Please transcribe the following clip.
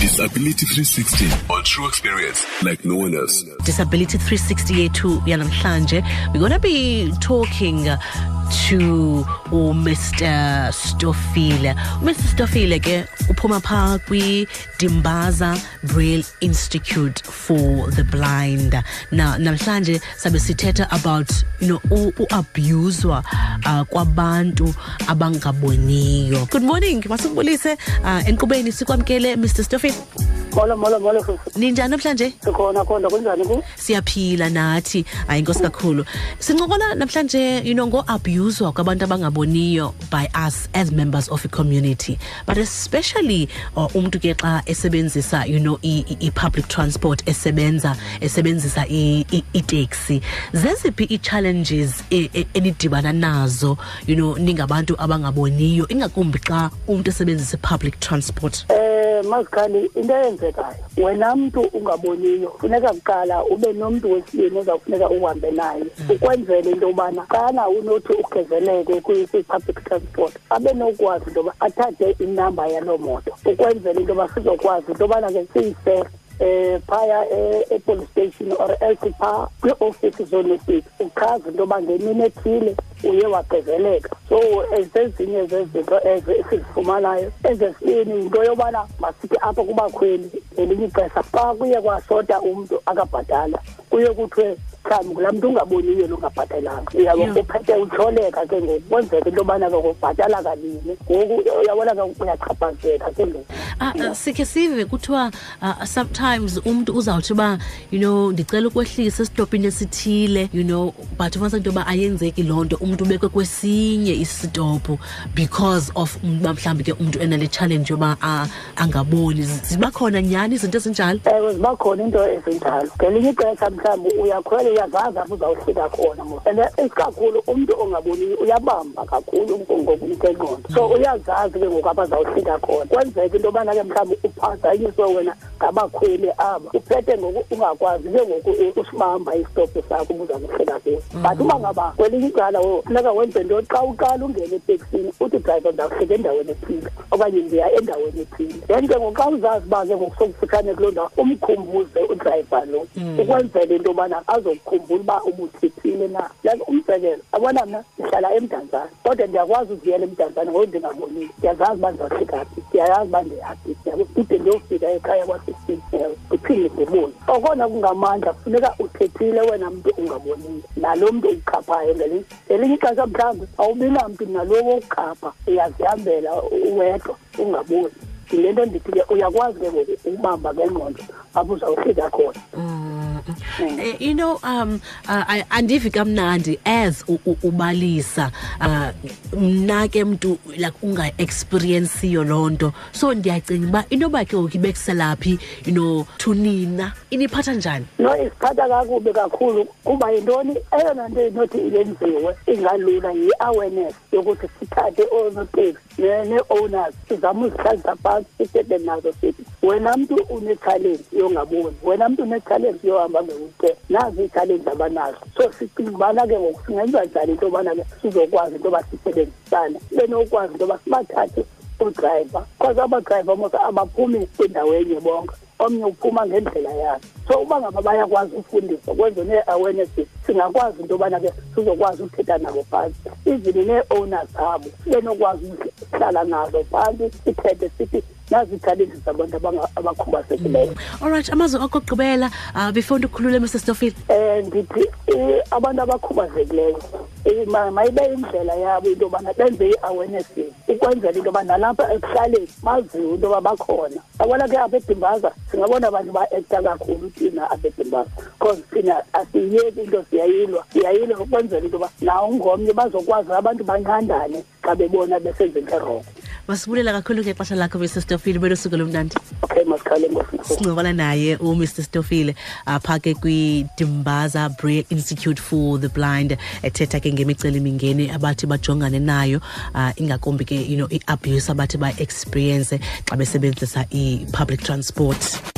Disability 360 on true experience like no one else. Disability 360 yethu yanamhlanje. We're going to be talking to uMr Stofile. uMr Stofile ke uphuma pha kwi Dimbaza Braille Institute for the Blind. Na namhlanje sabe sithetha about you know uabuswa uh, kwabantu abangaboniyo. Good morning masibulise uh, enkqubeni sikwamkele Mr Stofile molo molo molo futhi ninjani namhlanje? Sikhona khona kunjani ku? Siyaphila nathi. Hayi inkosi kakhulu. Sincokola namhlanje you know ngo-abuswa kwabantu abangaboniyo by us as members of a community. But especially uh, umntu ke xa esebenzisa you know i-public transport esebenza esebenzisa iteksi zeziphi ii-challenges e, e, enidibana nazo you know ningabantu abangaboniyo? Ingakumbi xa umntu esebenzisa i-public transport. Eh mazikhali into eyenzekayo wena mntu ungaboniyo funeka kuqala ube nomntu wesibini ozawufuneka uhambe naye. Ukwenzela into yobana xana unothi ugezeleke kwi-public transport abe nokwazi into yoba athathe inamba yaloo moto. Ukwenzela into yoba sizokwazi into yobana ke siyise eh phaya e-police station or else phaa kwiiofisi zonesiti uchaza into yoba ngemini ethile uye wagezeleka so zezinye zezinto ezo esizifumanayo ezesibini yinto yobana masithi apha kubakhweli ngelinye ixesha xa kuye kwasota umntu akabhatala kuye kuthiwe mhlawumbi kulaa mntu ungaboniyo longabhatelanga uyabo uphethe utyholeka ke ngoku. Kwenzeka into yobana ke kubhatala kabini ngoku uyabona ke uyachaphazeka ke ngoku. Uh, sikhe sive kuthiwa uh, sometimes umntu uzawuthi uba you know ndicela ukwehlisa esitopini esithile you know but ufumanisa into yoba ayenzeki loo nto. Umntu ubekwe kwesinye isitopu because of uba mhlawumbi ke umntu enale challenge yoba angaboni. Ziba khona nyhani izinto ezinjalo? Ewe ziba khona into ezinjalo. Ngelinye ixesha mhlawumbi uyakhwela uyazazi apho uzawufika khona and isikakhulu umntu ongaboniyo uyabamba kakhulu ngokumkengqondo so uyazazi ke ngoku apho azawufika khona. Kwenzeka into yobana ke mhlawumbi uphazanyiswe wena ngabakhweli aba uphethe ngoku ungakwazi ke ngoku usibamba isitophu sakho ubuza kuhlika kuyo but uba ngaba kwelinye icala funeka wenze nto xa uqala ungene eteksini uthi drayiva ndawuhlika endaweni ethile okanye ndiya endaweni ethile. Then ke ngoku xa uzazi uba ke ngoku sokufutshane kuloo ndawo umkhumbuze udrayiva lo ukwenzela into yobana azokukhumbula uba ubuthithile na. Like umzekelo abona mna ndihlala emdantsane kodwa ndiyakwazi uziyela emdantsane ngoku ndingabonile. Ndiyazazi uba ndizawufika phi ndiyayazi uba ndiyaphi ide ndiyofika ekhaya kwa-sixteen ewe ndiphinde ndibone okona kungamandla kufuneka uthethile wena mntu ungaboniyo nalo mntu ukhaphayo ngelinye ixesha mhlawumbi awubi namntu nalowo wokukhapha. Uyazihambela uwedwa ungaboni. Yile nto ndithi ke uyakwazi ke ngoku ukubamba ngengqondo apho uzawufika khona Uh, you know um uh, andivi kamnandi as ubalisa. Uh, mna ke mntu like unga-experiensiyo loo nto. So ndiyacinga uba into yoba ke ngoku ibekiselaphi you know thunina? Iniphatha njani? No isiphatha kakubi kakhulu kuba yintoni? Eyona nto inothi iyenziwe ingalula yi-awareness yokuthi sithathe oonoteksi nee-owners sizame uzihlalisa phantsi sithethe nazo sithi wena mntu une-challenge yongaboni wena mntu une-challenge yohamba nge-weekend nazi ii-challenge abanazo. So sicinga ubana ke ngoku singenza njani into yobana ke sizokwazi into yoba sisebenzisane sibe nokwazi into yoba sibathathe udrayiva because abadrayiva mos abaphumi kwindawo enye bonke omnye uphuma ngendlela yakhe so uba ngaba bayakwazi ufundisa kwenze nee-awareness singakwazi into yobana ke sizokwazi uthetha nabo phantsi even nee-owners abo sibe nokwazi uhlala nazo phantsi sithethe sithi nazi ii-challenges zabantu abakhubazekileyo all right amazwi okokugqibela uh, before ndikhulule mr stofile um ndithi abantu abakhubazekileyo mayibe indlela yabo into yobana benze i-awarenesses ukwenzela into yoba nalapha ekuhlaleni baziwe into yoba bakhona. Yabona ke apha edimbaza singabona abantu ba-ekta kakhulu thina apha edimbaza because thina asiyiyeki into siyayilwa siyayilwa ukwenzela into yoba nawo ngomnye bazokwazi abantu banqandane xa bebona besenze into erongo masibulela kakhulu ngexesha lakho mr stofile belosuku lomnandi. Okay masikhale sincokola naye umr stofile apha ke kwidimbaza braille institute for the blind ethetha ke ngemicelimingeni abathi bajongane nayo uh, ingakumbi ke you know i-abuse abathi ba-experience xa besebenzisa i-public transport